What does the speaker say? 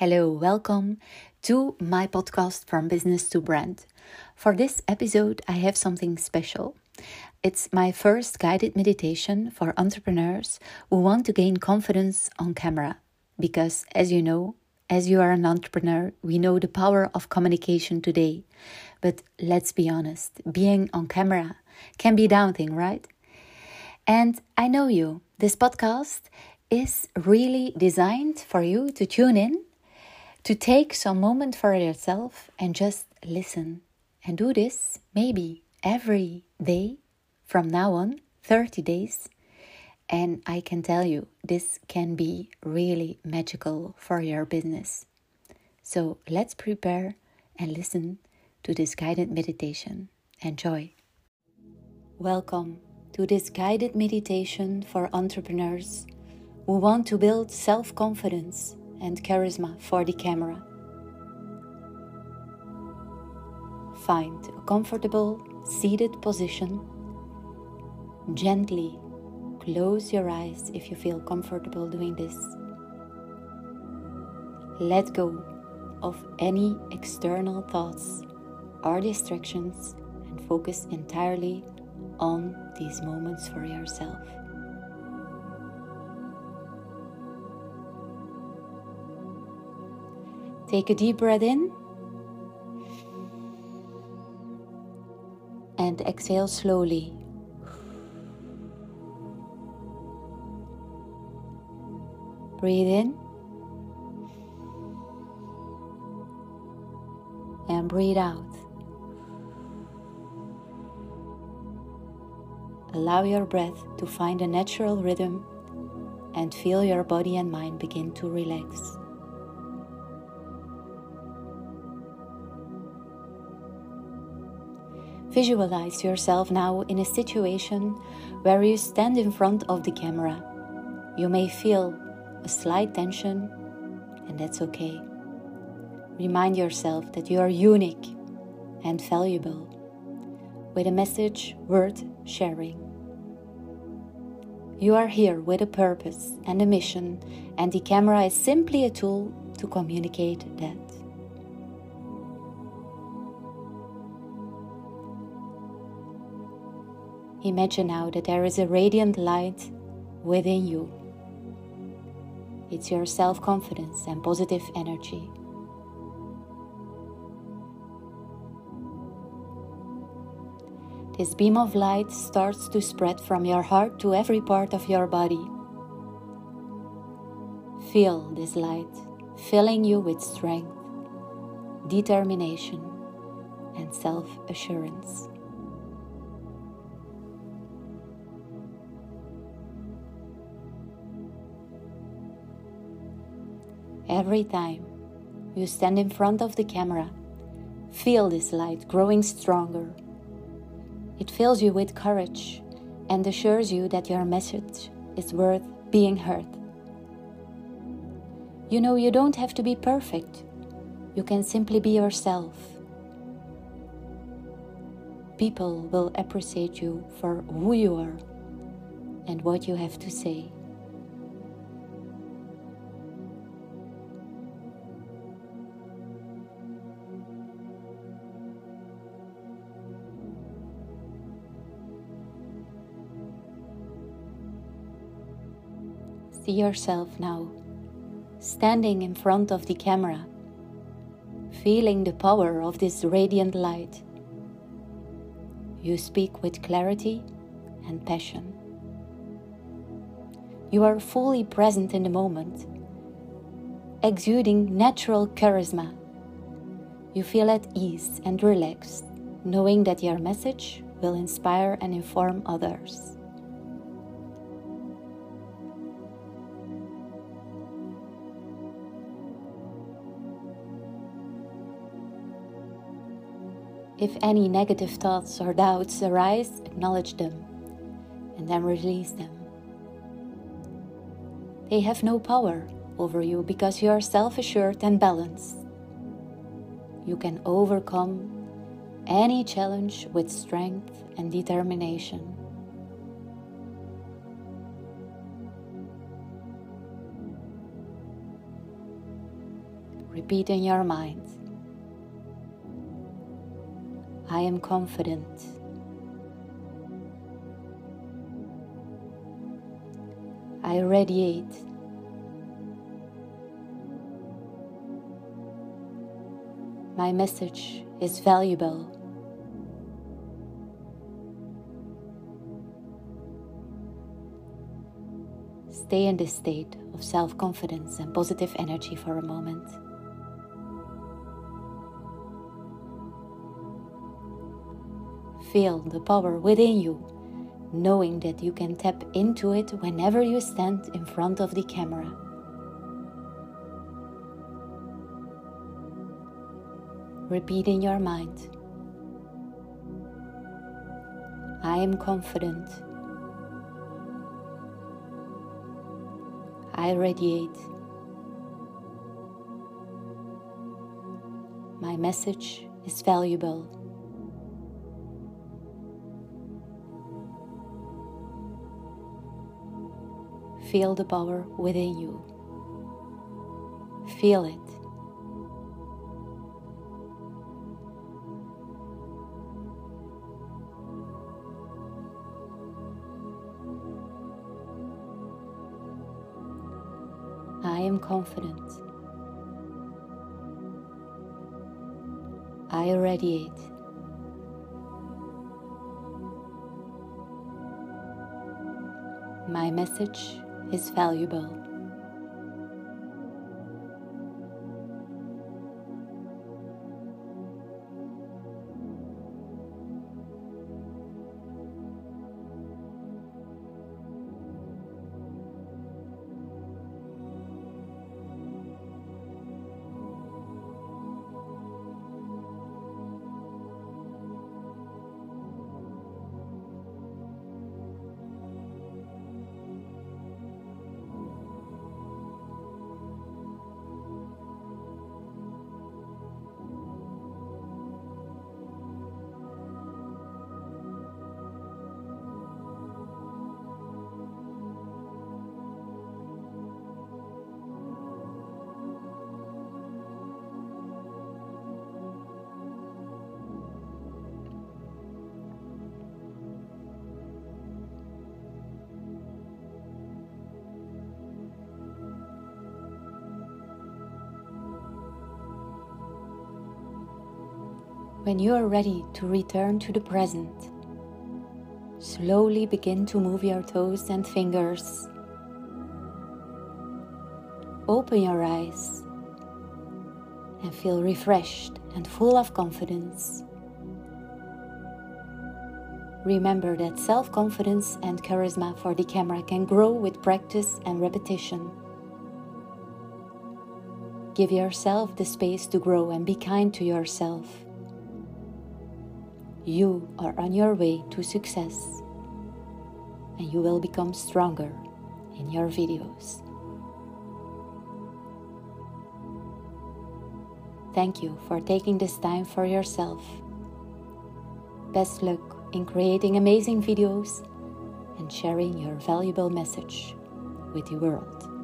Hello, welcome to my podcast from business to brand. For this episode, I have something special. It's my first guided meditation for entrepreneurs who want to gain confidence on camera. Because, as you know, as you are an entrepreneur, we know the power of communication today. But let's be honest, being on camera can be daunting, right? And I know you. This podcast is really designed for you to tune in to take some moment for yourself and just listen. And do this maybe every day from now on, 30 days. And I can tell you, this can be really magical for your business. So let's prepare and listen to this guided meditation. Enjoy. Welcome to this guided meditation for entrepreneurs who want to build self confidence and charisma for the camera. Find a comfortable seated position. Gently close your eyes if you feel comfortable doing this. Let go of any external thoughts or distractions and focus entirely on these moments for yourself. Take a deep breath in and exhale slowly. Breathe in and breathe out. Allow your breath to find a natural rhythm and feel your body and mind begin to relax. Visualize yourself now in a situation where you stand in front of the camera. You may feel a slight tension, and that's okay. Remind yourself that you are unique and valuable with a message worth sharing. You are here with a purpose and a mission, and the camera is simply a tool to communicate that. Imagine now that there is a radiant light within you. It's your self confidence and positive energy. This beam of light starts to spread from your heart to every part of your body. Feel this light filling you with strength, determination, and self assurance. Every time you stand in front of the camera, feel this light growing stronger. It fills you with courage and assures you that your message is worth being heard. You know, you don't have to be perfect, you can simply be yourself. People will appreciate you for who you are and what you have to say. See yourself now, standing in front of the camera, feeling the power of this radiant light. You speak with clarity and passion. You are fully present in the moment, exuding natural charisma. You feel at ease and relaxed, knowing that your message will inspire and inform others. If any negative thoughts or doubts arise, acknowledge them and then release them. They have no power over you because you are self assured and balanced. You can overcome any challenge with strength and determination. Repeat in your mind I am confident. I radiate. My message is valuable. Stay in this state of self confidence and positive energy for a moment. Feel the power within you, knowing that you can tap into it whenever you stand in front of the camera. Repeat in your mind I am confident. I radiate. My message is valuable. Feel the power within you. Feel it. I am confident. I radiate. My message is valuable. When you are ready to return to the present, slowly begin to move your toes and fingers. Open your eyes and feel refreshed and full of confidence. Remember that self confidence and charisma for the camera can grow with practice and repetition. Give yourself the space to grow and be kind to yourself. You are on your way to success and you will become stronger in your videos. Thank you for taking this time for yourself. Best luck in creating amazing videos and sharing your valuable message with the world.